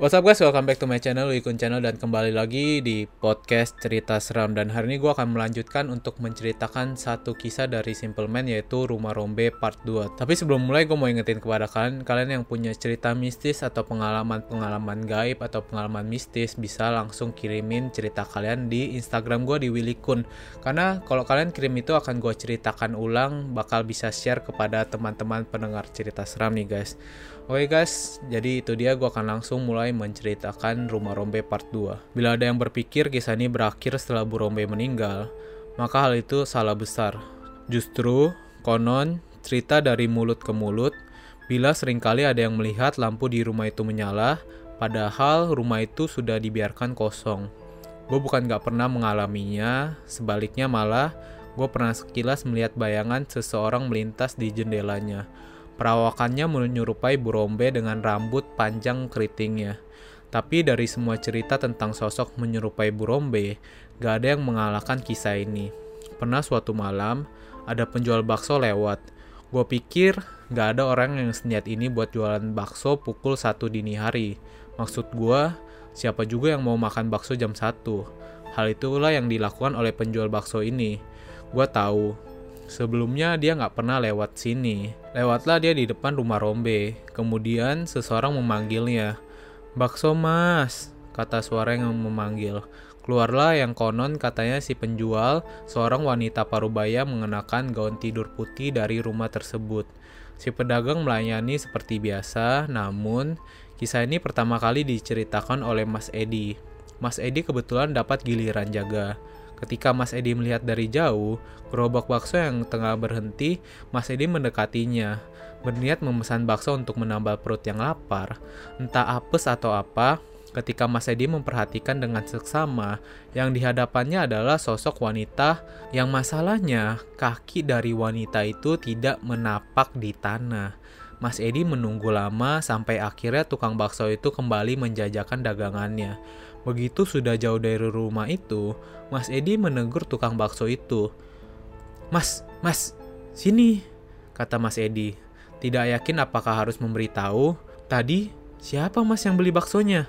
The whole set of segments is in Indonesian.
What's up guys, welcome back to my channel, Wikun Channel. Dan kembali lagi di podcast cerita seram. Dan hari ini gue akan melanjutkan untuk menceritakan satu kisah dari Simple Man yaitu Rumah Rombe Part 2 Tapi sebelum mulai gue mau ingetin kepada kalian, kalian yang punya cerita mistis atau pengalaman-pengalaman gaib atau pengalaman mistis bisa langsung kirimin cerita kalian di Instagram gue di Willy Kun Karena kalau kalian kirim itu akan gue ceritakan ulang, bakal bisa share kepada teman-teman pendengar cerita seram nih guys Oke guys, jadi itu dia gue akan langsung mulai menceritakan Rumah Rombe part 2. Bila ada yang berpikir kisah ini berakhir setelah Bu Rombe meninggal, maka hal itu salah besar. Justru, konon, cerita dari mulut ke mulut, bila sering kali ada yang melihat lampu di rumah itu menyala, padahal rumah itu sudah dibiarkan kosong. Gue bukan gak pernah mengalaminya, sebaliknya malah gue pernah sekilas melihat bayangan seseorang melintas di jendelanya Perawakannya menyerupai Burombe dengan rambut panjang keritingnya. Tapi dari semua cerita tentang sosok menyerupai Burombe, gak ada yang mengalahkan kisah ini. Pernah suatu malam, ada penjual bakso lewat. Gue pikir gak ada orang yang seniat ini buat jualan bakso pukul 1 dini hari. Maksud gue, siapa juga yang mau makan bakso jam 1? Hal itulah yang dilakukan oleh penjual bakso ini. Gue tahu, Sebelumnya dia nggak pernah lewat sini. Lewatlah dia di depan rumah Rombe. Kemudian seseorang memanggilnya. Bakso mas, kata suara yang memanggil. Keluarlah yang konon katanya si penjual, seorang wanita parubaya mengenakan gaun tidur putih dari rumah tersebut. Si pedagang melayani seperti biasa, namun kisah ini pertama kali diceritakan oleh Mas Edi. Mas Edi kebetulan dapat giliran jaga. Ketika Mas Edi melihat dari jauh, gerobak bakso yang tengah berhenti, Mas Edi mendekatinya. Berniat memesan bakso untuk menambal perut yang lapar. Entah apes atau apa, ketika Mas Edi memperhatikan dengan seksama, yang dihadapannya adalah sosok wanita yang masalahnya kaki dari wanita itu tidak menapak di tanah. Mas Edi menunggu lama sampai akhirnya tukang bakso itu kembali menjajakan dagangannya. Begitu sudah jauh dari rumah itu, Mas Edi menegur tukang bakso itu. Mas, mas, sini, kata Mas Edi. Tidak yakin apakah harus memberitahu. Tadi, siapa mas yang beli baksonya?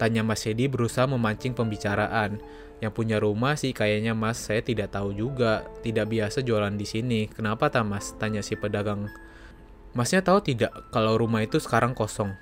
Tanya Mas Edi berusaha memancing pembicaraan. Yang punya rumah sih kayaknya mas, saya tidak tahu juga. Tidak biasa jualan di sini. Kenapa tak mas? Tanya si pedagang. Masnya tahu tidak kalau rumah itu sekarang kosong?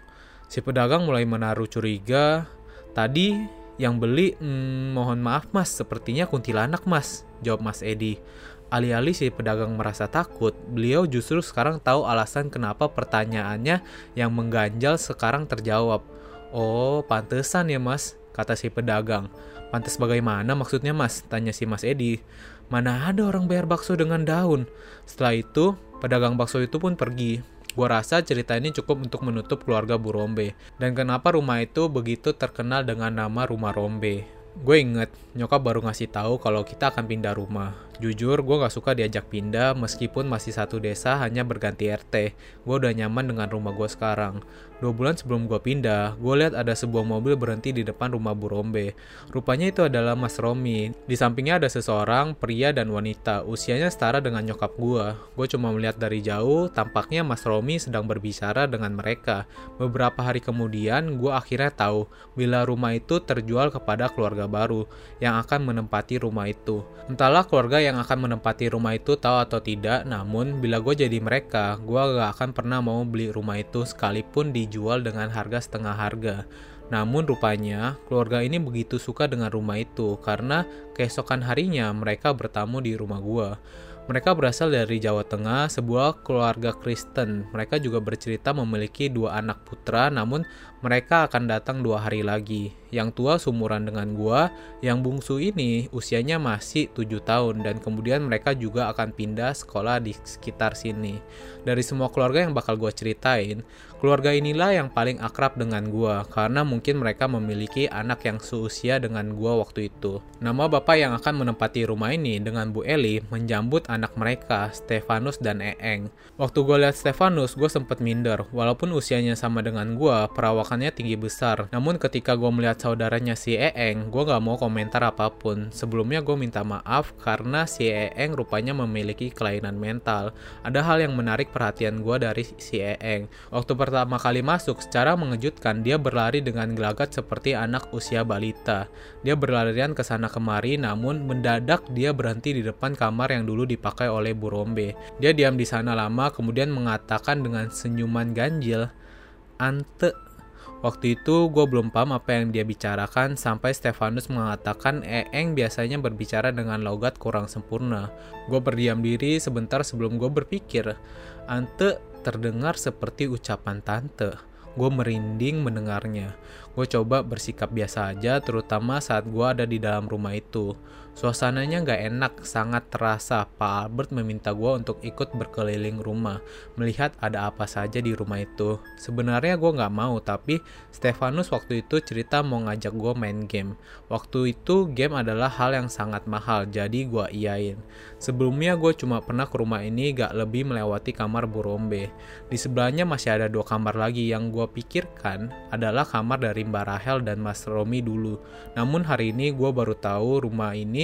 Si pedagang mulai menaruh curiga, Tadi yang beli, hmm, mohon maaf mas, sepertinya kuntilanak mas, jawab mas Edi. Alih-alih si pedagang merasa takut, beliau justru sekarang tahu alasan kenapa pertanyaannya yang mengganjal sekarang terjawab. Oh, pantesan ya mas, kata si pedagang. Pantes bagaimana maksudnya mas? Tanya si mas Edi. Mana ada orang bayar bakso dengan daun? Setelah itu, pedagang bakso itu pun pergi. Gua rasa cerita ini cukup untuk menutup keluarga Bu Rombe. Dan kenapa rumah itu begitu terkenal dengan nama Rumah Rombe. Gue inget, nyokap baru ngasih tahu kalau kita akan pindah rumah. Jujur, gue gak suka diajak pindah meskipun masih satu desa hanya berganti RT. Gue udah nyaman dengan rumah gue sekarang. Dua bulan sebelum gue pindah, gue lihat ada sebuah mobil berhenti di depan rumah Bu Rombe. Rupanya itu adalah Mas Romi. Di sampingnya ada seseorang, pria dan wanita. Usianya setara dengan nyokap gue. Gue cuma melihat dari jauh, tampaknya Mas Romi sedang berbicara dengan mereka. Beberapa hari kemudian, gue akhirnya tahu bila rumah itu terjual kepada keluarga baru yang akan menempati rumah itu. Entahlah keluarga yang akan menempati rumah itu tahu atau tidak, namun bila gue jadi mereka, gue gak akan pernah mau beli rumah itu sekalipun di dijual dengan harga setengah harga. Namun rupanya keluarga ini begitu suka dengan rumah itu karena keesokan harinya mereka bertamu di rumah gua. Mereka berasal dari Jawa Tengah, sebuah keluarga Kristen. Mereka juga bercerita memiliki dua anak putra, namun mereka akan datang dua hari lagi. Yang tua sumuran dengan gua, yang bungsu ini usianya masih tujuh tahun dan kemudian mereka juga akan pindah sekolah di sekitar sini. Dari semua keluarga yang bakal gua ceritain, keluarga inilah yang paling akrab dengan gua karena mungkin mereka memiliki anak yang seusia dengan gua waktu itu. Nama bapak yang akan menempati rumah ini dengan Bu Eli menjambut anak mereka, Stefanus dan Eeng. Waktu gue lihat Stefanus, gue sempet minder. Walaupun usianya sama dengan gue, perawakannya tinggi besar. Namun ketika gue melihat saudaranya si Eeng, gue gak mau komentar apa pun. Sebelumnya gue minta maaf karena si Eeng rupanya memiliki kelainan mental. Ada hal yang menarik perhatian gue dari si Eeng. Waktu pertama kali masuk, secara mengejutkan dia berlari dengan gelagat seperti anak usia balita. Dia berlarian ke sana kemari, namun mendadak dia berhenti di depan kamar yang dulu dipakai oleh Burombe. Dia diam di sana lama, kemudian mengatakan dengan senyuman ganjil, Ante Waktu itu gue belum paham apa yang dia bicarakan sampai Stefanus mengatakan Eeng biasanya berbicara dengan logat kurang sempurna. Gue berdiam diri sebentar sebelum gue berpikir, Ante terdengar seperti ucapan tante. Gue merinding mendengarnya. Gue coba bersikap biasa aja terutama saat gue ada di dalam rumah itu. Suasananya gak enak, sangat terasa. Pak Albert meminta gue untuk ikut berkeliling rumah, melihat ada apa saja di rumah itu. Sebenarnya gue gak mau, tapi Stefanus waktu itu cerita mau ngajak gue main game. Waktu itu game adalah hal yang sangat mahal, jadi gue iyain. Sebelumnya gue cuma pernah ke rumah ini gak lebih melewati kamar Burombe. Di sebelahnya masih ada dua kamar lagi yang gue pikirkan adalah kamar dari Mbak Rahel dan Mas Romi dulu. Namun hari ini gue baru tahu rumah ini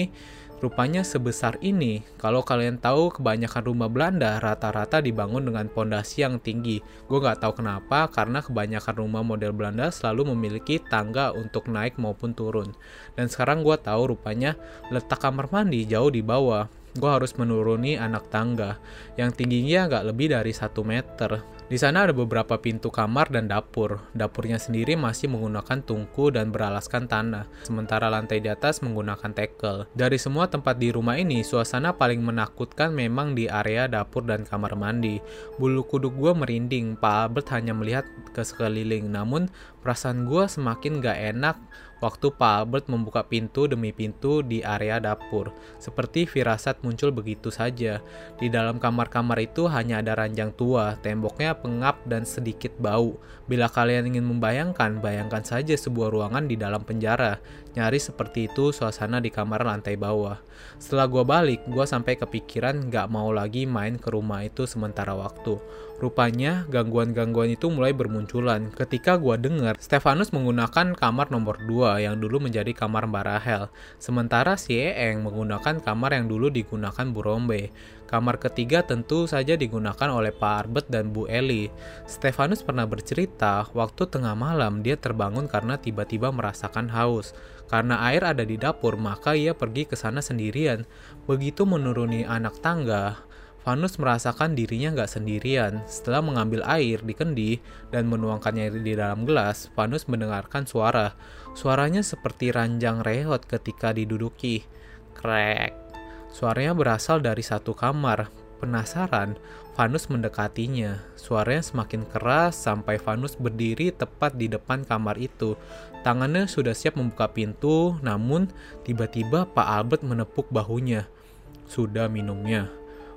rupanya sebesar ini. Kalau kalian tahu kebanyakan rumah Belanda rata-rata dibangun dengan pondasi yang tinggi. Gue nggak tahu kenapa karena kebanyakan rumah model Belanda selalu memiliki tangga untuk naik maupun turun. Dan sekarang gue tahu rupanya letak kamar mandi jauh di bawah. Gue harus menuruni anak tangga yang tingginya nggak lebih dari satu meter. Di sana ada beberapa pintu kamar dan dapur. Dapurnya sendiri masih menggunakan tungku dan beralaskan tanah, sementara lantai di atas menggunakan tekel. Dari semua tempat di rumah ini, suasana paling menakutkan memang di area dapur dan kamar mandi. Bulu kuduk gue merinding, Pak Albert hanya melihat ke sekeliling, namun perasaan gue semakin gak enak waktu Pak Albert membuka pintu demi pintu di area dapur. Seperti firasat muncul begitu saja. Di dalam kamar-kamar itu hanya ada ranjang tua, temboknya pengap dan sedikit bau. Bila kalian ingin membayangkan, bayangkan saja sebuah ruangan di dalam penjara. Nyaris seperti itu suasana di kamar lantai bawah. Setelah gue balik, gue sampai kepikiran gak mau lagi main ke rumah itu sementara waktu. Rupanya gangguan-gangguan itu mulai bermunculan ketika gue dengar Stefanus menggunakan kamar nomor 2 yang dulu menjadi kamar Mbak Rahel. Sementara si Eeng menggunakan kamar yang dulu digunakan Bu Rombe. Kamar ketiga tentu saja digunakan oleh Pak Arbet dan Bu Eli. Stefanus pernah bercerita waktu tengah malam dia terbangun karena tiba-tiba merasakan haus. Karena air ada di dapur, maka ia pergi ke sana sendirian. Begitu menuruni anak tangga, Vanus merasakan dirinya nggak sendirian. Setelah mengambil air di kendi dan menuangkannya di dalam gelas, Vanus mendengarkan suara. Suaranya seperti ranjang reot ketika diduduki. Krek. Suaranya berasal dari satu kamar. Penasaran, Vanus mendekatinya. Suaranya semakin keras sampai Vanus berdiri tepat di depan kamar itu. Tangannya sudah siap membuka pintu, namun tiba-tiba Pak Albert menepuk bahunya. Sudah minumnya.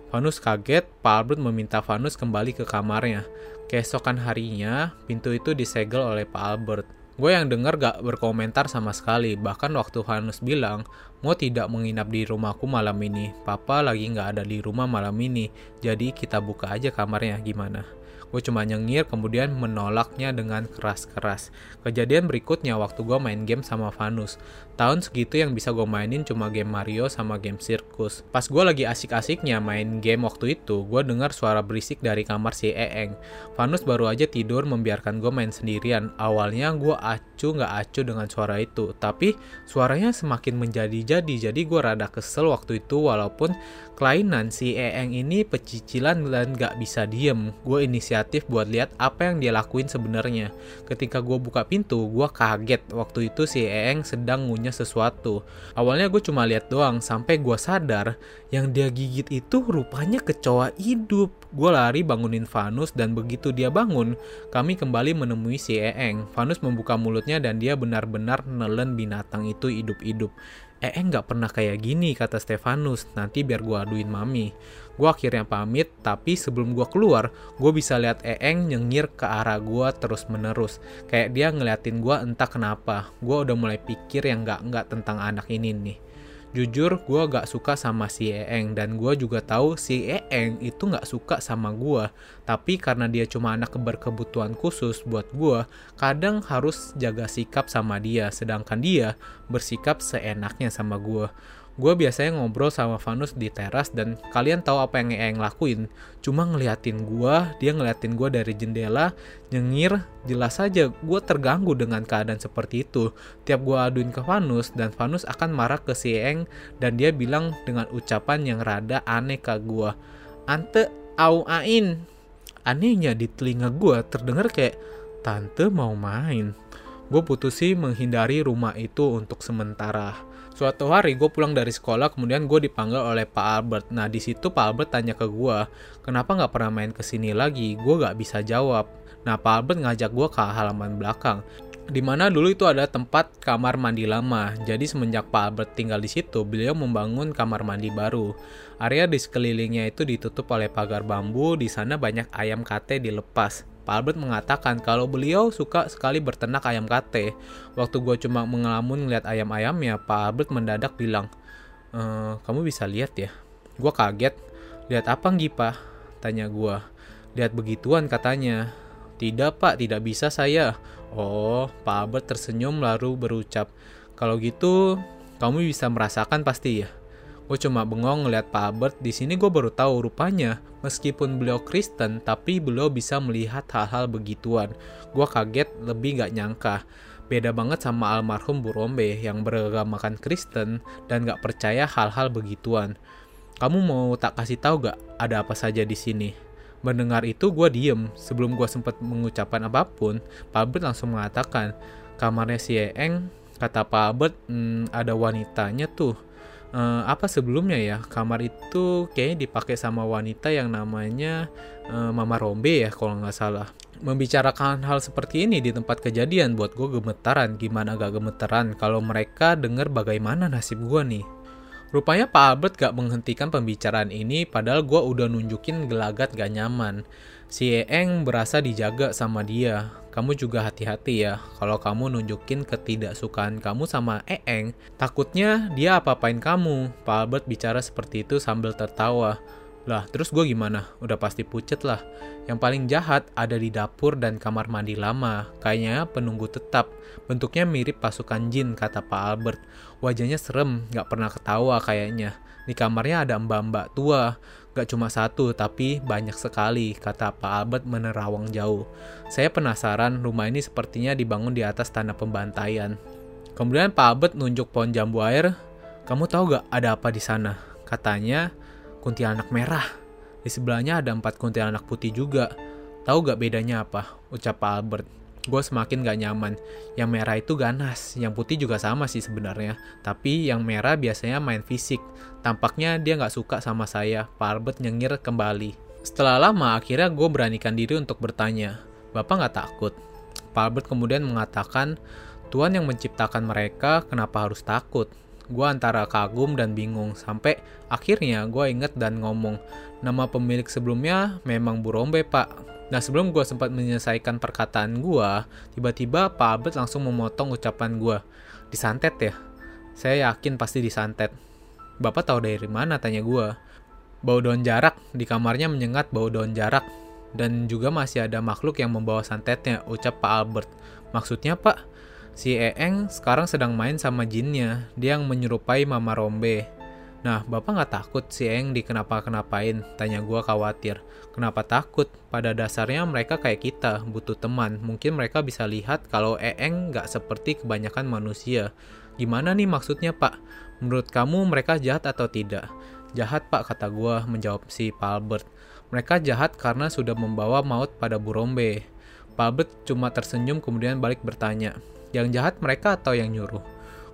Vanus kaget, Pak Albert meminta Vanus kembali ke kamarnya. Keesokan harinya, pintu itu disegel oleh Pak Albert. Gue yang denger gak berkomentar sama sekali, bahkan waktu Vanus bilang, mau tidak menginap di rumahku malam ini, papa lagi gak ada di rumah malam ini, jadi kita buka aja kamarnya, gimana? Gue cuma nyengir kemudian menolaknya dengan keras-keras. Kejadian berikutnya waktu gue main game sama Vanus. Tahun segitu yang bisa gue mainin cuma game Mario sama game Sirkus. Pas gue lagi asik-asiknya main game waktu itu, gue dengar suara berisik dari kamar si Eeng. Vanus baru aja tidur membiarkan gue main sendirian. Awalnya gue acu nggak acu dengan suara itu, tapi suaranya semakin menjadi-jadi. Jadi gue rada kesel waktu itu walaupun kelainan si Eeng ini pecicilan dan gak bisa diem. Gue inisiatif buat lihat apa yang dia lakuin sebenarnya. Ketika gue buka pintu, gue kaget waktu itu si Eeng sedang ngunyah sesuatu. Awalnya gue cuma lihat doang sampai gue sadar yang dia gigit itu rupanya kecoa hidup. Gue lari bangunin Vanus dan begitu dia bangun, kami kembali menemui si Eeng. Vanus membuka mulutnya dan dia benar-benar nelen binatang itu hidup-hidup. Eh, nggak pernah kayak gini, kata Stefanus. Nanti biar gue aduin mami. Gue akhirnya pamit, tapi sebelum gue keluar, gue bisa lihat Eeng nyengir ke arah gue terus menerus. Kayak dia ngeliatin gue entah kenapa. Gue udah mulai pikir yang nggak-nggak tentang anak ini nih. Jujur, gue gak suka sama si Eeng dan gue juga tahu si Eeng itu gak suka sama gue. Tapi karena dia cuma anak berkebutuhan khusus buat gue, kadang harus jaga sikap sama dia, sedangkan dia bersikap seenaknya sama gue. Gue biasanya ngobrol sama Vanus di teras dan kalian tahu apa yang Eeng lakuin. Cuma ngeliatin gue, dia ngeliatin gue dari jendela, nyengir, jelas saja gue terganggu dengan keadaan seperti itu. Tiap gue aduin ke Vanus dan Vanus akan marah ke si Eeng dan dia bilang dengan ucapan yang rada aneh ke gue. Ante au ain. Anehnya di telinga gue terdengar kayak tante mau main. Gue putusin menghindari rumah itu untuk sementara. Suatu hari gue pulang dari sekolah, kemudian gue dipanggil oleh Pak Albert. Nah di situ Pak Albert tanya ke gue, kenapa nggak pernah main ke sini lagi? Gue nggak bisa jawab. Nah Pak Albert ngajak gue ke halaman belakang. Di mana dulu itu ada tempat kamar mandi lama. Jadi semenjak Pak Albert tinggal di situ, beliau membangun kamar mandi baru. Area di sekelilingnya itu ditutup oleh pagar bambu. Di sana banyak ayam kate dilepas. Pak Albert mengatakan kalau beliau suka sekali berternak ayam kate. Waktu gue cuma mengelamun ngeliat ayam-ayamnya, Pak Albert mendadak bilang, e, kamu bisa lihat ya. Gue kaget. Lihat apa Gipa? Tanya gue. Lihat begituan katanya. Tidak pak, tidak bisa saya. Oh, Pak Albert tersenyum lalu berucap, kalau gitu kamu bisa merasakan pasti ya. Gue cuma bengong ngeliat Pak Albert. Di sini gue baru tahu rupanya meskipun beliau Kristen, tapi beliau bisa melihat hal-hal begituan. Gue kaget, lebih gak nyangka. Beda banget sama almarhum Bu Rombe yang beragamakan Kristen dan gak percaya hal-hal begituan. Kamu mau tak kasih tahu gak ada apa saja di sini? Mendengar itu gue diem. Sebelum gue sempat mengucapkan apa pun, Pak Albert langsung mengatakan, kamarnya si Eeng, kata Pak Albert, hmm, ada wanitanya tuh uh, apa sebelumnya ya? Kamar itu kayaknya dipakai sama wanita yang namanya uh, Mama Rombe ya kalau nggak salah. Membicarakan hal seperti ini di tempat kejadian buat gue gemetaran. Gimana gak gemetaran? Kalau mereka denger bagaimana nasib gue nih? Rupanya Pak Albert gak menghentikan pembicaraan ini padahal gue udah nunjukin gelagat gak nyaman. Si Eeng berasa dijaga sama dia. Kamu juga hati-hati ya, kalau kamu nunjukin ketidaksukaan kamu sama Eeng, takutnya dia apa-apain kamu. Pak Albert bicara seperti itu sambil tertawa. Lah, terus gue gimana? Udah pasti pucet lah. Yang paling jahat ada di dapur dan kamar mandi lama. Kayaknya penunggu tetap. Bentuknya mirip pasukan jin, kata Pak Albert. Wajahnya serem, gak pernah ketawa kayaknya. Di kamarnya ada mbak-mbak tua. Gak cuma satu, tapi banyak sekali, kata Pak Albert menerawang jauh. Saya penasaran, rumah ini sepertinya dibangun di atas tanah pembantaian. Kemudian Pak Albert nunjuk pohon jambu air. Kamu tahu gak ada apa di sana? Katanya, kuntilanak merah. Di sebelahnya ada empat kuntilanak putih juga. Tahu gak bedanya apa? Ucap Pak Albert. Gue semakin gak nyaman. Yang merah itu ganas, yang putih juga sama sih sebenarnya. Tapi yang merah biasanya main fisik. Tampaknya dia gak suka sama saya. Pak Albert nyengir kembali. Setelah lama, akhirnya gue beranikan diri untuk bertanya. Bapak gak takut? Pak Albert kemudian mengatakan, Tuhan yang menciptakan mereka, kenapa harus takut? gue antara kagum dan bingung sampai akhirnya gue inget dan ngomong nama pemilik sebelumnya memang Bu Rombe pak Nah sebelum gue sempat menyelesaikan perkataan gue, tiba-tiba Pak Albert langsung memotong ucapan gue. Disantet ya? Saya yakin pasti disantet. Bapak tahu dari mana? Tanya gue. Bau daun jarak, di kamarnya menyengat bau daun jarak. Dan juga masih ada makhluk yang membawa santetnya, ucap Pak Albert. Maksudnya pak, Si Eeng sekarang sedang main sama jinnya, dia yang menyerupai Mama Rombe. Nah, bapak nggak takut si Eeng dikenapa-kenapain? Tanya gue khawatir. Kenapa takut? Pada dasarnya mereka kayak kita, butuh teman. Mungkin mereka bisa lihat kalau Eeng nggak seperti kebanyakan manusia. Gimana nih maksudnya pak? Menurut kamu mereka jahat atau tidak? Jahat pak kata gue menjawab si Pak Albert. Mereka jahat karena sudah membawa maut pada Burombe. Pak Albert cuma tersenyum kemudian balik bertanya, yang jahat mereka atau yang nyuruh?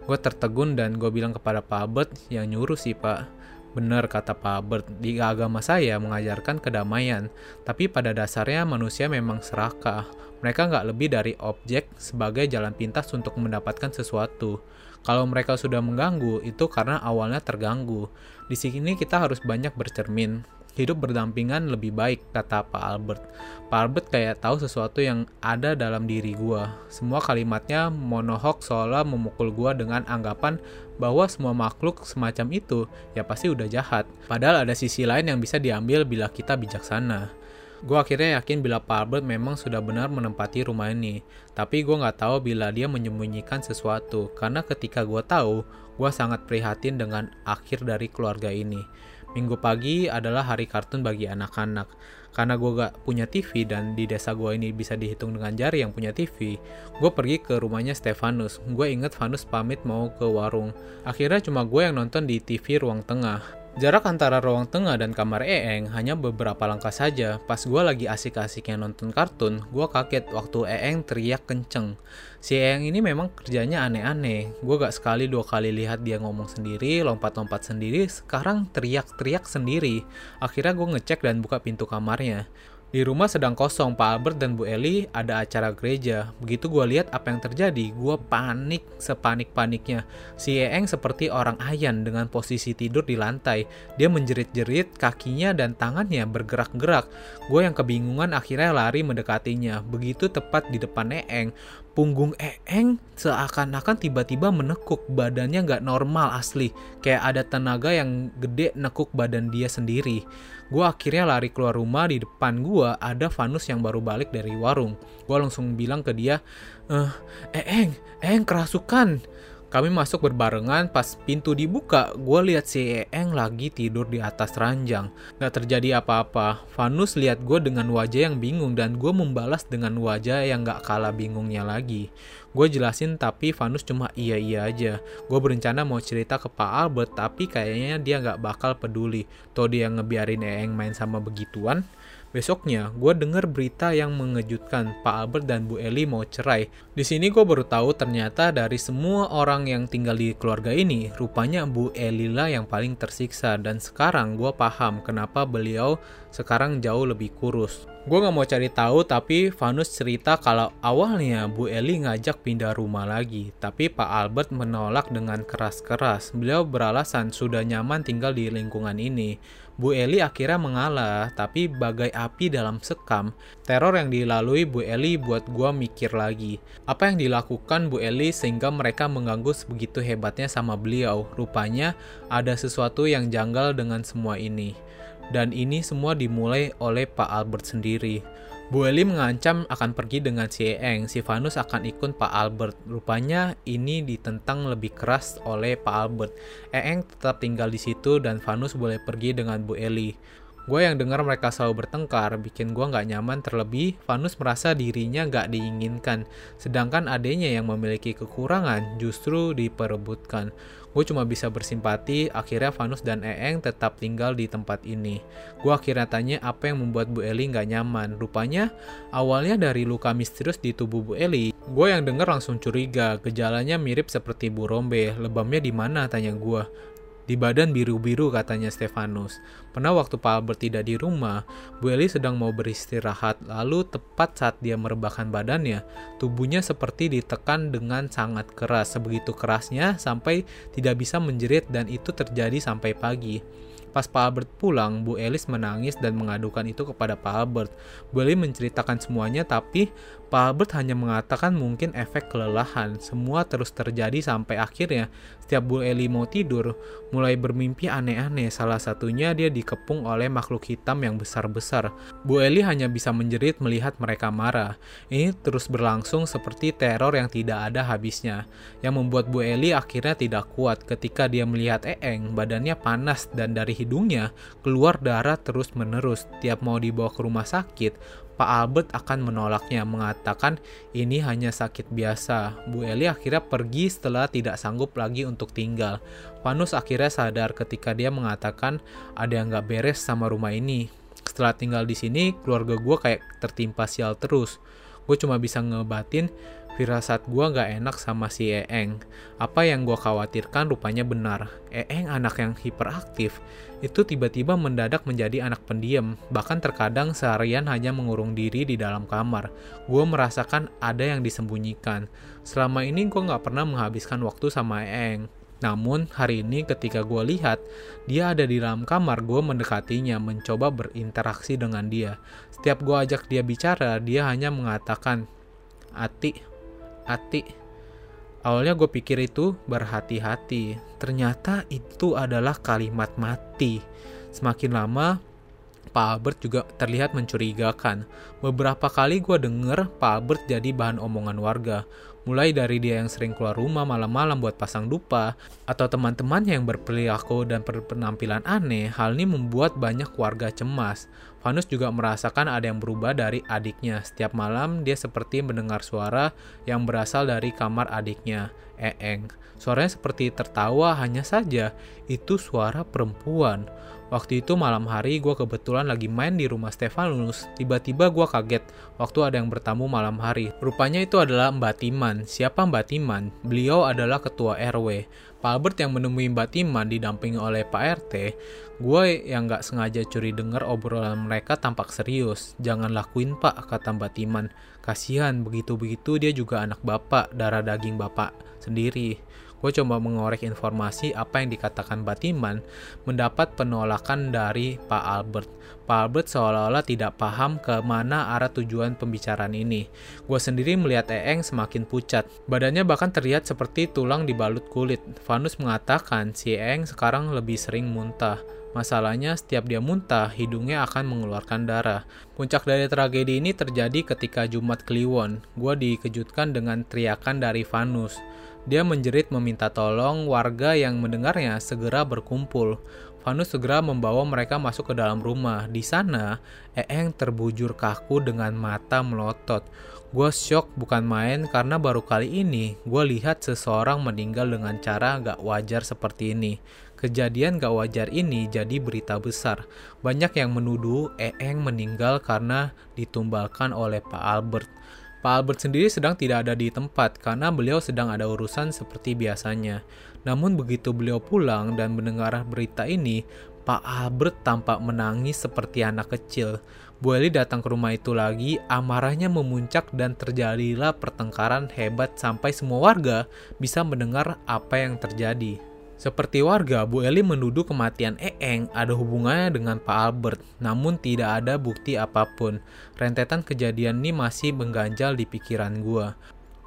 Gue tertegun dan gue bilang kepada Pak Albert, yang nyuruh sih pak. Benar kata Pak Albert, di agama saya mengajarkan kedamaian, tapi pada dasarnya manusia memang serakah. Mereka nggak lebih dari objek sebagai jalan pintas untuk mendapatkan sesuatu. Kalau mereka sudah mengganggu, itu karena awalnya terganggu. Di sini kita harus banyak bercermin. Hidup berdampingan lebih baik, kata Pak Albert. Pak Albert kayak tahu sesuatu yang ada dalam diri gue. Semua kalimatnya monohok seolah memukul gue dengan anggapan bahwa semua makhluk semacam itu ya pasti udah jahat. Padahal ada sisi lain yang bisa diambil bila kita bijaksana. Gue akhirnya yakin bila Pak Albert memang sudah benar menempati rumah ini. Tapi gue nggak tahu bila dia menyembunyikan sesuatu. Karena ketika gue tahu, gue sangat prihatin dengan akhir dari keluarga ini. Minggu pagi adalah hari kartun bagi anak-anak. Karena gue gak punya TV dan di desa gue ini bisa dihitung dengan jari yang punya TV, gue pergi ke rumahnya Stefanus. Gue inget Vanus pamit mau ke warung. Akhirnya cuma gue yang nonton di TV ruang tengah. Jarak antara ruang tengah dan kamar Eeng hanya beberapa langkah saja. Pas gue lagi asik-asiknya nonton kartun, gue kaget waktu Eeng teriak kenceng. Si Eeng ini memang kerjanya aneh-aneh. Gue gak sekali dua kali lihat dia ngomong sendiri, lompat-lompat sendiri, sekarang teriak-teriak sendiri. Akhirnya gue ngecek dan buka pintu kamarnya. Di rumah sedang kosong, Pak Albert dan Bu Eli ada acara gereja. Begitu gue lihat apa yang terjadi, gue panik sepanik-paniknya. Si Eeng seperti orang ayan dengan posisi tidur di lantai. Dia menjerit-jerit, kakinya dan tangannya bergerak-gerak. Gue yang kebingungan akhirnya lari mendekatinya. Begitu tepat di depan Eeng, punggung Eeng seakan-akan tiba-tiba menekuk. Badannya nggak normal asli. Kayak ada tenaga yang gede nekuk badan dia sendiri. Gue akhirnya lari keluar rumah di depan gue ada Vanus yang baru balik dari warung. Gue langsung bilang ke dia, eh, Eeng, Eeng kerasukan. Kami masuk berbarengan, pas pintu dibuka, gue lihat si Eeng lagi tidur di atas ranjang. Gak terjadi apa-apa, Vanus lihat gue dengan wajah yang bingung dan gue membalas dengan wajah yang gak kalah bingungnya lagi. Gue jelasin tapi Vanus cuma iya-iya aja. Gue berencana mau cerita ke Pak Albert tapi kayaknya dia gak bakal peduli. Tuh dia ngebiarin Eeng main sama begituan. Besoknya, gue denger berita yang mengejutkan. Pak Albert dan Bu Eli mau cerai. Di sini gue baru tahu ternyata dari semua orang yang tinggal di keluarga ini, rupanya Bu Eli lah yang paling tersiksa. Dan sekarang gue paham kenapa beliau sekarang jauh lebih kurus. Gue gak mau cari tahu, tapi Vanus cerita kalau awalnya Bu Eli ngajak pindah rumah lagi. Tapi Pak Albert menolak dengan keras-keras. Beliau beralasan sudah nyaman tinggal di lingkungan ini. Bu Eli akhirnya mengalah, tapi bagai api dalam sekam, teror yang dilalui Bu Eli buat gua mikir lagi. Apa yang dilakukan Bu Eli sehingga mereka mengganggu sebegitu hebatnya sama beliau? Rupanya ada sesuatu yang janggal dengan semua ini. Dan ini semua dimulai oleh Pak Albert sendiri. Bu Eli mengancam akan pergi dengan si Eeng, si Vanus akan ikut Pak Albert. Rupanya ini ditentang lebih keras oleh Pak Albert. Eeng tetap tinggal di situ dan Vanus boleh pergi dengan Bu Eli. Gue yang dengar mereka selalu bertengkar, bikin gue nggak nyaman terlebih Vanus merasa dirinya nggak diinginkan, sedangkan adanya yang memiliki kekurangan justru diperebutkan. Gue cuma bisa bersimpati, akhirnya Vanus dan Eeng tetap tinggal di tempat ini. Gue akhirnya tanya apa yang membuat Bu Eli nggak nyaman. Rupanya awalnya dari luka misterius di tubuh Bu Eli. Gue yang denger langsung curiga, gejalanya mirip seperti Bu Rombe. Lebamnya di mana? Tanya gue. Di badan biru-biru katanya Stefanus. Pernah waktu Pak Albert tidak di rumah, Bu Eli sedang mau beristirahat, lalu tepat saat dia merebahkan badannya, tubuhnya seperti ditekan dengan sangat keras, sebegitu kerasnya sampai tidak bisa menjerit dan itu terjadi sampai pagi. Pas Pak Albert pulang, Bu Elis menangis dan mengadukan itu kepada Pak Albert. Bu Elis menceritakan semuanya, tapi Pak Albert hanya mengatakan mungkin efek kelelahan. Semua terus terjadi sampai akhirnya setiap Bu Eli mau tidur, mulai bermimpi aneh-aneh. Salah satunya dia dikepung oleh makhluk hitam yang besar-besar. Bu Eli hanya bisa menjerit melihat mereka marah. Ini terus berlangsung seperti teror yang tidak ada habisnya. Yang membuat Bu Eli akhirnya tidak kuat ketika dia melihat Eeng, badannya panas dan dari hidungnya keluar darah terus-menerus. Tiap mau dibawa ke rumah sakit, Pak Albert akan menolaknya, mengatakan ini hanya sakit biasa. Bu Eli akhirnya pergi setelah tidak sanggup lagi untuk tinggal. Vanus akhirnya sadar ketika dia mengatakan ada yang gak beres sama rumah ini. Setelah tinggal di sini, keluarga gue kayak tertimpa sial terus. Gue cuma bisa ngebatin firasat gue gak enak sama si Eeng. Apa yang gue khawatirkan rupanya benar. Eeng anak yang hiperaktif itu tiba-tiba mendadak menjadi anak pendiam. Bahkan terkadang seharian hanya mengurung diri di dalam kamar. Gue merasakan ada yang disembunyikan. Selama ini gue gak pernah menghabiskan waktu sama Eeng. Namun hari ini ketika gue lihat dia ada di dalam kamar, gue mendekatinya, mencoba berinteraksi dengan dia. Setiap gue ajak dia bicara, dia hanya mengatakan, Ati, Ati. Awalnya gue pikir itu berhati-hati. Ternyata itu adalah kalimat mati. Semakin lama, Pak Albert juga terlihat mencurigakan. Beberapa kali gue denger Pak Albert jadi bahan omongan warga. Mulai dari dia yang sering keluar rumah malam-malam buat pasang dupa, atau teman-temannya yang berperilaku dan berpenampilan aneh, hal ini membuat banyak warga cemas. Vanus juga merasakan ada yang berubah dari adiknya. Setiap malam dia seperti mendengar suara yang berasal dari kamar adiknya, Eeng. Suaranya seperti tertawa hanya saja, itu suara perempuan. Waktu itu malam hari gue kebetulan lagi main di rumah Stefanus, tiba-tiba gue kaget waktu ada yang bertamu malam hari. Rupanya itu adalah Mbak Timan. Siapa Mbak Timan? Beliau adalah ketua RW. Pak Albert yang menemui Mbak Timan didampingi oleh Pak RT, gue yang gak sengaja curi denger obrolan mereka tampak serius. Jangan lakuin pak, kata Mbak Timan. Kasihan, begitu-begitu dia juga anak bapak, darah daging bapak sendiri. Gue coba mengorek informasi apa yang dikatakan Batiman, mendapat penolakan dari Pak Albert. Pak Albert seolah-olah tidak paham ke mana arah tujuan pembicaraan ini. Gue sendiri melihat Eeng semakin pucat. Badannya bahkan terlihat seperti tulang dibalut kulit. Vanus mengatakan si Eeng sekarang lebih sering muntah. Masalahnya, setiap dia muntah, hidungnya akan mengeluarkan darah. Puncak dari tragedi ini terjadi ketika Jumat Kliwon. Gue dikejutkan dengan teriakan dari Vanus. Dia menjerit meminta tolong warga yang mendengarnya segera berkumpul. Vanus segera membawa mereka masuk ke dalam rumah. Di sana, Eeng terbujur kaku dengan mata melotot. Gue shock bukan main karena baru kali ini gue lihat seseorang meninggal dengan cara gak wajar seperti ini. Kejadian gak wajar ini jadi berita besar. Banyak yang menuduh Eeng meninggal karena ditumbalkan oleh Pak Albert. Pak Albert sendiri sedang tidak ada di tempat karena beliau sedang ada urusan seperti biasanya. Namun begitu beliau pulang dan mendengar berita ini, Pak Albert tampak menangis seperti anak kecil. Bu Eli datang ke rumah itu lagi, amarahnya memuncak dan terjadilah pertengkaran hebat sampai semua warga bisa mendengar apa yang terjadi. Seperti warga, Bu Eli menuduh kematian Eeng ada hubungannya dengan Pak Albert, namun tidak ada bukti apa pun. Rentetan kejadian ini masih mengganjal di pikiran gue.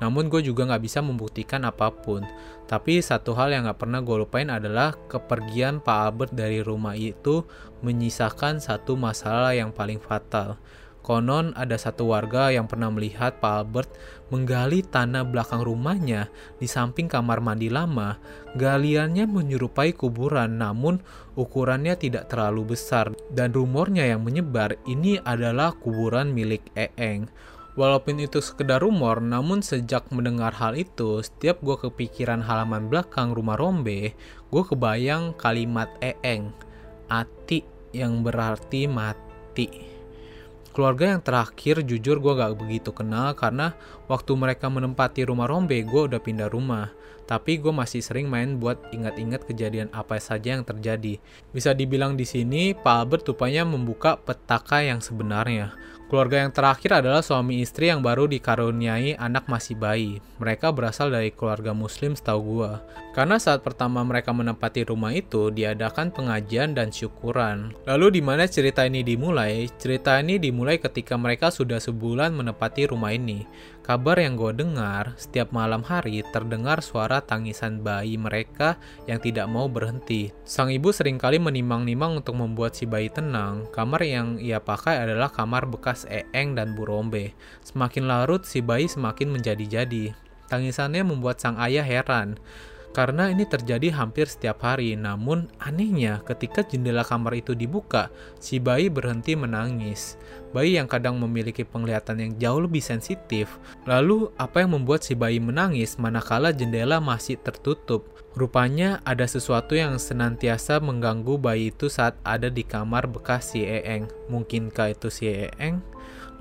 Namun gue juga gak bisa membuktikan apa pun. Tapi satu hal yang gak pernah gue lupain adalah kepergian Pak Albert dari rumah itu menyisakan satu masalah yang paling fatal. Konon ada satu warga yang pernah melihat Pak Albert menggali tanah belakang rumahnya di samping kamar mandi lama. Galiannya menyerupai kuburan namun ukurannya tidak terlalu besar dan rumornya yang menyebar ini adalah kuburan milik Eeng. Walaupun itu sekedar rumor, namun sejak mendengar hal itu, setiap gue kepikiran halaman belakang rumah Rombe, gue kebayang kalimat Eeng, Ati yang berarti mati. Keluarga yang terakhir jujur gue gak begitu kenal karena waktu mereka menempati rumah Rombe gue udah pindah rumah. Tapi gue masih sering main buat ingat-ingat kejadian apa saja yang terjadi. Bisa dibilang di sini Pak Albert rupanya membuka petaka yang sebenarnya. Keluarga yang terakhir adalah suami istri yang baru dikaruniai anak masih bayi. Mereka berasal dari keluarga muslim setahu gua. Karena saat pertama mereka menempati rumah itu, diadakan pengajian dan syukuran. Lalu di mana cerita ini dimulai? Cerita ini dimulai ketika mereka sudah sebulan menempati rumah ini. Kabar yang gue dengar, setiap malam hari terdengar suara tangisan bayi mereka yang tidak mau berhenti. Sang ibu sering kali menimang-nimang untuk membuat si bayi tenang. Kamar yang ia pakai adalah kamar bekas Eeng dan Bu Rombe. Semakin larut, si bayi semakin menjadi-jadi. Tangisannya membuat sang ayah heran karena ini terjadi hampir setiap hari. Namun anehnya ketika jendela kamar itu dibuka, si bayi berhenti menangis. Bayi yang kadang memiliki penglihatan yang jauh lebih sensitif. Lalu apa yang membuat si bayi menangis manakala jendela masih tertutup? Rupanya ada sesuatu yang senantiasa mengganggu bayi itu saat ada di kamar bekas si Eeng. Mungkinkah itu si Eeng?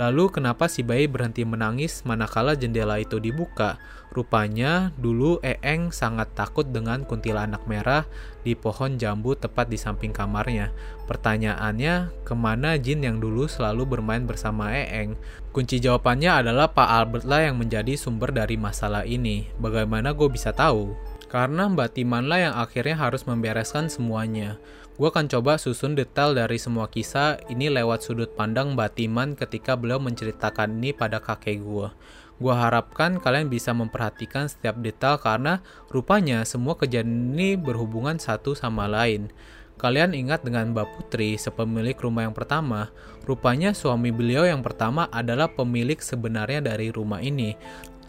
Lalu kenapa si bayi berhenti menangis manakala jendela itu dibuka? Rupanya dulu Eeng sangat takut dengan kuntilanak merah di pohon jambu tepat di samping kamarnya. Pertanyaannya, ke mana Jin yang dulu selalu bermain bersama Eeng? Kunci jawabannya adalah Pak Albert lah yang menjadi sumber dari masalah ini. Bagaimana gue bisa tahu? Karena Mbak Timan lah yang akhirnya harus membereskan semuanya. Gue akan coba susun detail dari semua kisah ini lewat sudut pandang Mbak Timan ketika beliau menceritakan ini pada kakek gue. Gue harapkan kalian bisa memperhatikan setiap detail karena rupanya semua kejadian ini berhubungan satu sama lain. Kalian ingat dengan Mbak Putri, sepemilik rumah yang pertama? Rupanya suami beliau yang pertama adalah pemilik sebenarnya dari rumah ini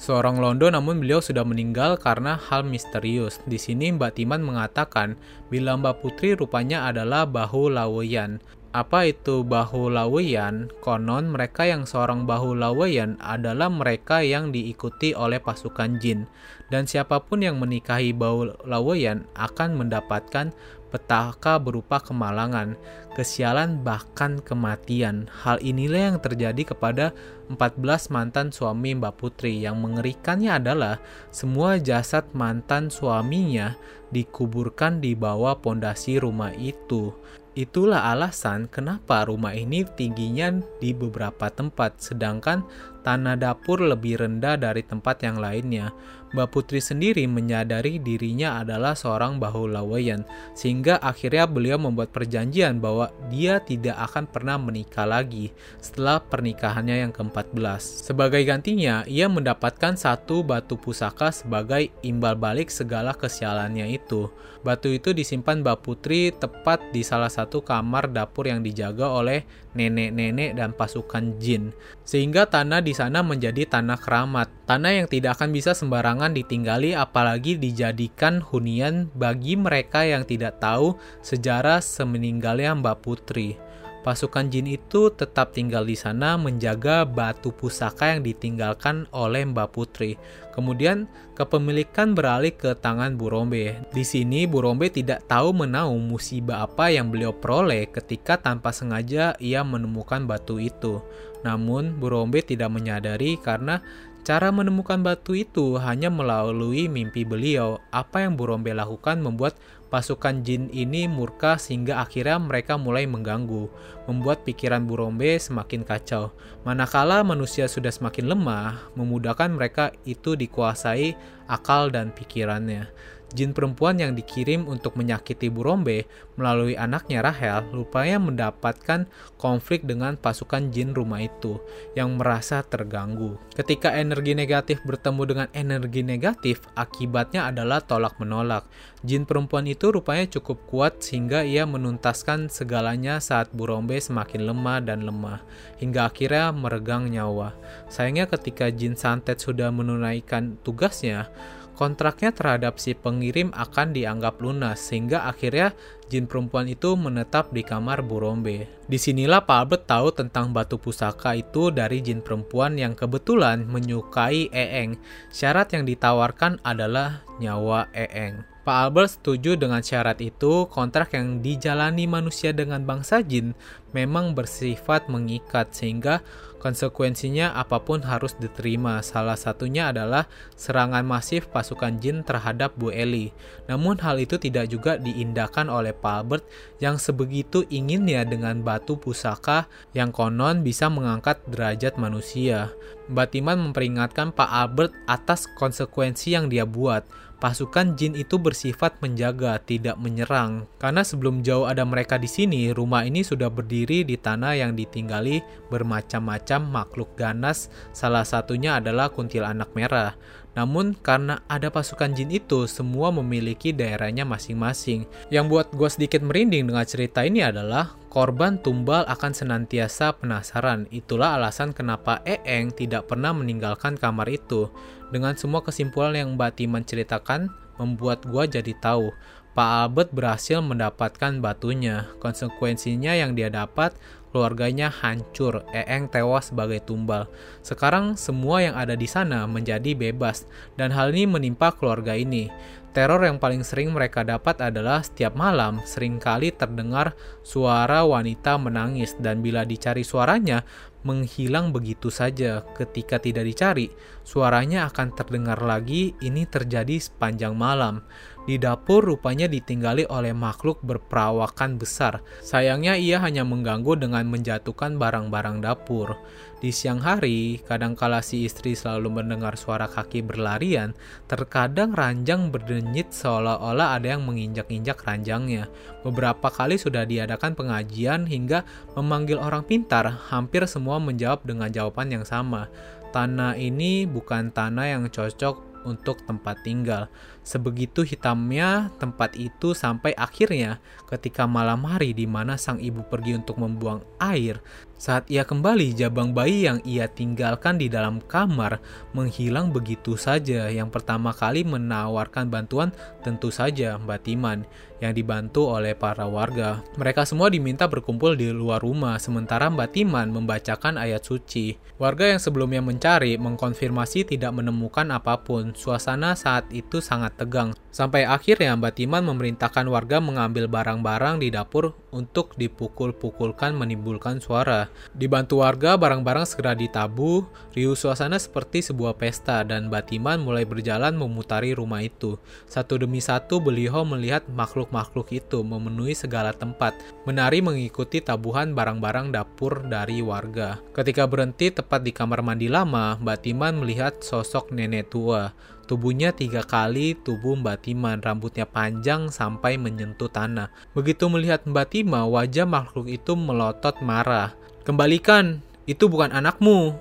seorang Londo namun beliau sudah meninggal karena hal misterius. Di sini Mbak Timan mengatakan bila Mbak Putri rupanya adalah Bahu Laweyan. Apa itu Bahu Laweyan? Konon mereka yang seorang Bahu Laweyan adalah mereka yang diikuti oleh pasukan jin. Dan siapa pun yang menikahi Bahu Laweyan akan mendapatkan petaka berupa kemalangan, kesialan bahkan kematian. Hal inilah yang terjadi kepada 14 mantan suami Mbak Putri. Yang mengerikannya adalah semua jasad mantan suaminya dikuburkan di bawah pondasi rumah itu. Itulah alasan kenapa rumah ini tingginya di beberapa tempat, sedangkan tanah dapur lebih rendah dari tempat yang lainnya. Mbak Putri sendiri menyadari dirinya adalah seorang bahulawayan, sehingga akhirnya beliau membuat perjanjian bahwa dia tidak akan pernah menikah lagi setelah pernikahannya yang ke-14. Sebagai gantinya, ia mendapatkan satu batu pusaka sebagai imbal balik segala kesialannya itu. Batu itu disimpan Mbak Putri tepat di salah satu kamar dapur yang dijaga oleh nenek-nenek dan pasukan jin, sehingga tanah di sana menjadi tanah keramat, tanah yang tidak akan bisa sembarangan ditinggali apalagi dijadikan hunian bagi mereka yang tidak tahu sejarah semeninggalnya Mbak Putri. Pasukan jin itu tetap tinggal di sana menjaga batu pusaka yang ditinggalkan oleh Mbak Putri. Kemudian kepemilikan beralih ke tangan Burombe. Di sini Burombe tidak tahu menau musibah apa yang beliau peroleh ketika tanpa sengaja ia menemukan batu itu. Namun Burombe tidak menyadari karena Cara menemukan batu itu hanya melalui mimpi beliau. Apa yang Burombe lakukan membuat pasukan jin ini murka sehingga akhirnya mereka mulai mengganggu, membuat pikiran Burombe semakin kacau. Manakala manusia sudah semakin lemah, memudahkan mereka itu dikuasai akal dan pikirannya jin perempuan yang dikirim untuk menyakiti Burombe melalui anaknya Rahel rupanya mendapatkan konflik dengan pasukan jin rumah itu yang merasa terganggu. Ketika energi negatif bertemu dengan energi negatif, akibatnya adalah tolak menolak. Jin perempuan itu rupanya cukup kuat sehingga ia menuntaskan segalanya saat Burombe semakin lemah dan lemah, hingga akhirnya meregang nyawa. Sayangnya ketika jin santet sudah menunaikan tugasnya, kontraknya terhadap si pengirim akan dianggap lunas sehingga akhirnya jin perempuan itu menetap di kamar Burombe. Di sinilah Pak Albert tahu tentang batu pusaka itu dari jin perempuan yang kebetulan menyukai Eeng. Syarat yang ditawarkan adalah nyawa Eeng. Pak Albert setuju dengan syarat itu, kontrak yang dijalani manusia dengan bangsa jin memang bersifat mengikat sehingga konsekuensinya apa pun harus diterima. Salah satunya adalah serangan masif pasukan jin terhadap Bu Eli. Namun hal itu tidak juga diindahkan oleh Pak Albert yang sebegitu inginnya dengan batu pusaka yang konon bisa mengangkat derajat manusia. Mbak Timan memperingatkan Pak Albert atas konsekuensi yang dia buat pasukan jin itu bersifat menjaga, tidak menyerang. Karena sebelum jauh ada mereka di sini, rumah ini sudah berdiri di tanah yang ditinggali bermacam-macam makhluk ganas, salah satunya adalah kuntilanak merah. Namun karena ada pasukan jin itu, semua memiliki daerahnya masing-masing. Yang buat gue sedikit merinding dengan cerita ini adalah korban tumbal akan senantiasa penasaran. Itulah alasan kenapa Eeng tidak pernah meninggalkan kamar itu. Dengan semua kesimpulan yang Mbak Timan ceritakan, membuat gue jadi tahu Pak Albert berhasil mendapatkan batunya. Konsekuensinya yang dia dapat keluarganya hancur, Eeng tewas sebagai tumbal. Sekarang semua yang ada di sana menjadi bebas, dan hal ini menimpa keluarga ini. Teror yang paling sering mereka dapat adalah setiap malam sering kali terdengar suara wanita menangis dan bila dicari suaranya, menghilang begitu saja ketika tidak dicari. Suaranya akan terdengar lagi, ini terjadi sepanjang malam. Di dapur rupanya ditinggali oleh makhluk berperawakan besar. Sayangnya ia hanya mengganggu dengan menjatuhkan barang-barang dapur. Di siang hari, kadangkala si istri selalu mendengar suara kaki berlarian, terkadang ranjang berdenyit seolah-olah ada yang menginjak-injak ranjangnya. Beberapa kali sudah diadakan pengajian hingga memanggil orang pintar, hampir semua menjawab dengan jawaban yang sama. Tanah ini bukan tanah yang cocok untuk tempat tinggal. Sebegitu hitamnya tempat itu sampai akhirnya ketika malam hari di mana sang ibu pergi untuk membuang air, saat ia kembali jabang bayi yang ia tinggalkan di dalam kamar menghilang begitu saja. Yang pertama kali menawarkan bantuan tentu saja Mbak Timan yang dibantu oleh para warga. Mereka semua diminta berkumpul di luar rumah sementara Mbak Timan membacakan ayat suci. Warga yang sebelumnya mencari mengkonfirmasi tidak menemukan apa pun. Suasana saat itu sangat sangat tegang. Sampai akhirnya Mbak Timan memerintahkan warga mengambil barang-barang di dapur untuk dipukul-pukulkan menimbulkan suara. Dibantu warga, barang-barang segera ditabu, riuh suasana seperti sebuah pesta dan Mbak Timan mulai berjalan memutari rumah itu. Satu demi satu beliau melihat makhluk-makhluk itu memenuhi segala tempat, menari mengikuti tabuhan barang-barang dapur dari warga. Ketika berhenti tepat di kamar mandi lama, Mbak Timan melihat sosok nenek tua. Tubuhnya tiga kali tubuh Mbak Timan, rambutnya panjang sampai menyentuh tanah. Begitu melihat Mbak Tima, wajah makhluk itu melotot marah. Kembalikan, itu bukan anakmu.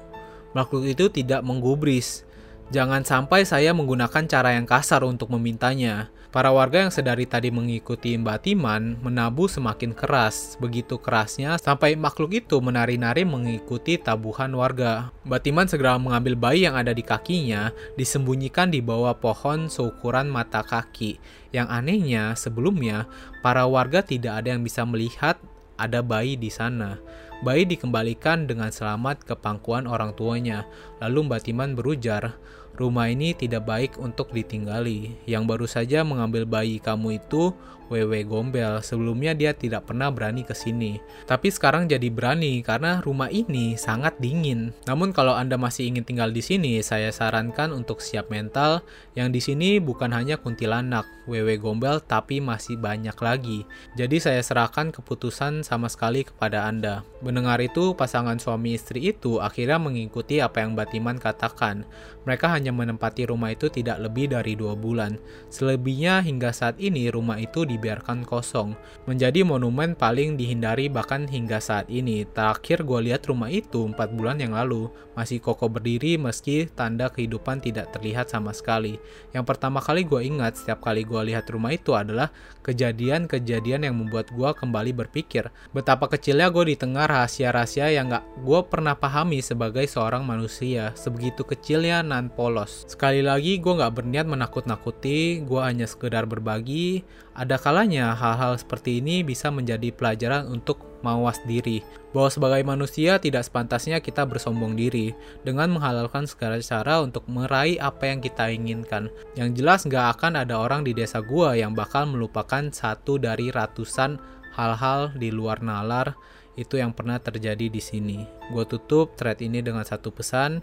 Makhluk itu tidak menggubris. Jangan sampai saya menggunakan cara yang kasar untuk memintanya. Para warga yang sedari tadi mengikuti Mbak Timan menabuh semakin keras. Begitu kerasnya sampai makhluk itu menari-nari mengikuti tabuhan warga. Mbak Timan segera mengambil bayi yang ada di kakinya, disembunyikan di bawah pohon seukuran mata kaki. Yang anehnya, sebelumnya para warga tidak ada yang bisa melihat ada bayi di sana. Bayi dikembalikan dengan selamat ke pangkuan orang tuanya. Lalu Mbak Timan berujar, Rumah ini tidak baik untuk ditinggali. Yang baru saja mengambil bayi kamu itu Wewe Gombel. Sebelumnya dia tidak pernah berani ke sini. Tapi sekarang jadi berani karena rumah ini sangat dingin. Namun kalau Anda masih ingin tinggal di sini, saya sarankan untuk siap mental. Yang di sini bukan hanya kuntilanak, Wewe Gombel, tapi masih banyak lagi. Jadi saya serahkan keputusan sama sekali kepada Anda. Mendengar itu, pasangan suami istri itu akhirnya mengikuti apa yang Batiman katakan. Mereka hanya menempati rumah itu tidak lebih dari dua bulan. Selebihnya hingga saat ini rumah itu di dibiarkan kosong, menjadi monumen paling dihindari bahkan hingga saat ini. Terakhir gue lihat rumah itu 4 bulan yang lalu, masih kokoh berdiri meski tanda kehidupan tidak terlihat sama sekali. Yang pertama kali gue ingat setiap kali gue lihat rumah itu adalah kejadian-kejadian yang membuat gue kembali berpikir betapa kecilnya gue di tengah rahasia-rahasia yang gak gue pernah pahami sebagai seorang manusia, sebegitu kecilnya nan polos. Sekali lagi gue gak berniat menakut-nakuti, gue hanya sekedar berbagi, ada kalanya hal-hal seperti ini bisa menjadi pelajaran untuk mawas diri, bahwa sebagai manusia tidak sepantasnya kita bersombong diri dengan menghalalkan segala cara untuk meraih apa yang kita inginkan. Yang jelas gak akan ada orang di desa gua yang bakal melupakan satu dari ratusan hal-hal di luar nalar itu yang pernah terjadi di sini. Gue tutup thread ini dengan satu pesan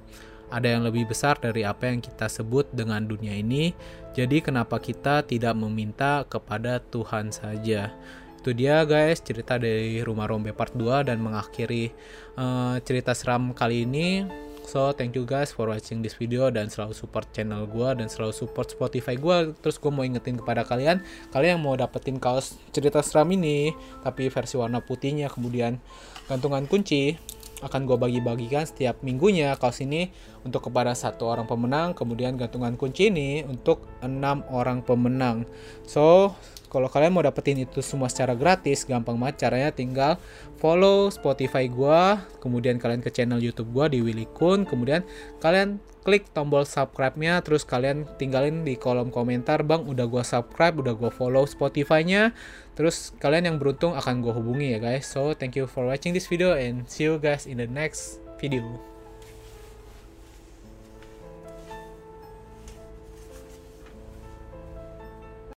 ada yang lebih besar dari apa yang kita sebut dengan dunia ini. Jadi kenapa kita tidak meminta kepada Tuhan saja? Itu dia guys cerita dari Rumah Rombe part 2 dan mengakhiri uh, cerita seram kali ini. So thank you guys for watching this video dan selalu support channel gue dan selalu support Spotify gue. Terus gue mau ingetin kepada kalian, kalian yang mau dapetin kaos cerita seram ini tapi versi warna putihnya kemudian gantungan kunci akan gue bagi-bagikan setiap minggunya kaos ini untuk kepada satu orang pemenang kemudian gantungan kunci ini untuk enam orang pemenang. So kalau kalian mau dapetin itu semua secara gratis gampang banget caranya tinggal follow Spotify gue kemudian kalian ke channel YouTube gue di Willy Kun kemudian kalian klik tombol subscribe-nya terus kalian tinggalin di kolom komentar bang udah gue subscribe udah gue follow Spotify-nya. Terus kalian yang beruntung akan gue hubungi ya guys. So thank you for watching this video and see you guys in the next video